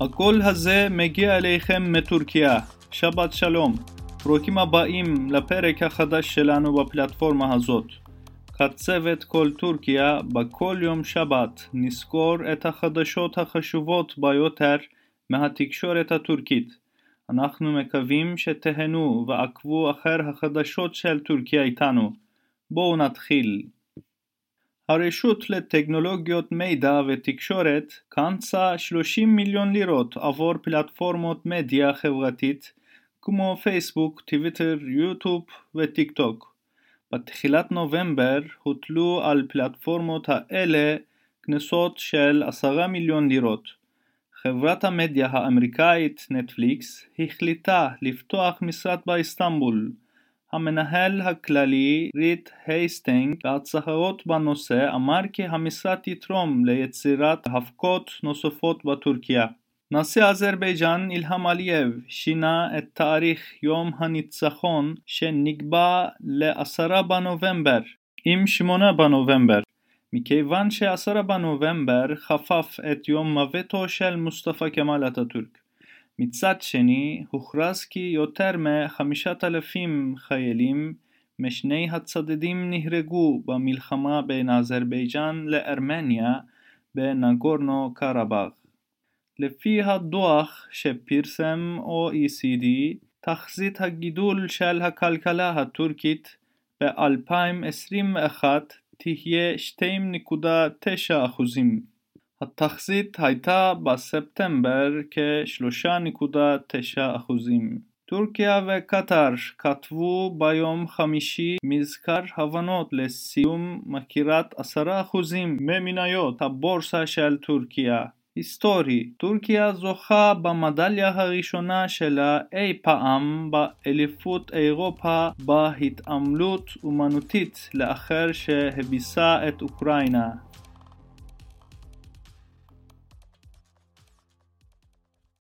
הקול הזה מגיע אליכם מטורקיה. שבת שלום. ברוכים הבאים לפרק החדש שלנו בפלטפורמה הזאת. כצוות כל טורקיה, בכל יום שבת נזכור את החדשות החשובות ביותר מהתקשורת הטורקית. אנחנו מקווים שתהנו ועקבו אחר החדשות של טורקיה איתנו. בואו נתחיל. הרשות לטכנולוגיות מידע ותקשורת קנצה 30 מיליון לירות עבור פלטפורמות מדיה חברתית כמו פייסבוק, טוויטר, יוטיוב וטיק טוק. בתחילת נובמבר הוטלו על פלטפורמות האלה קנסות של 10 מיליון לירות. חברת המדיה האמריקאית נטפליקס החליטה לפתוח משרד באיסטנבול המנהל הכללי ריט הייסטינג בהצהרות בנושא אמר כי המשרד יתרום ליצירת הפקות נוספות בטורקיה. נשיא אזרבייג'אן אילהאם עלייב שינה את תאריך יום הניצחון שנקבע ל-10 בנובמבר ל-8 בנובמבר מכיוון ש-10 בנובמבר חפף את יום מותו של מוסטפא כמאל אטאטורק. מצד שני, הוכרז כי יותר מ-5,000 חיילים משני הצדדים נהרגו במלחמה בין אזרבייג'אן לארמניה בנגורנו קרבאח. לפי הדוח שפרסם OECD, תחזית הגידול של הכלכלה הטורקית ב-2021 תהיה 2.9 אחוזים. התחזית הייתה בספטמבר כ-3.9%. טורקיה וקטר כתבו ביום חמישי מזכר הבנות לסיום מכירת 10% ממניות הבורסה של טורקיה. היסטורי טורקיה זוכה במדליה הראשונה שלה אי פעם באליפות אירופה בהתעמלות אומנותית לאחר שהביסה את אוקראינה.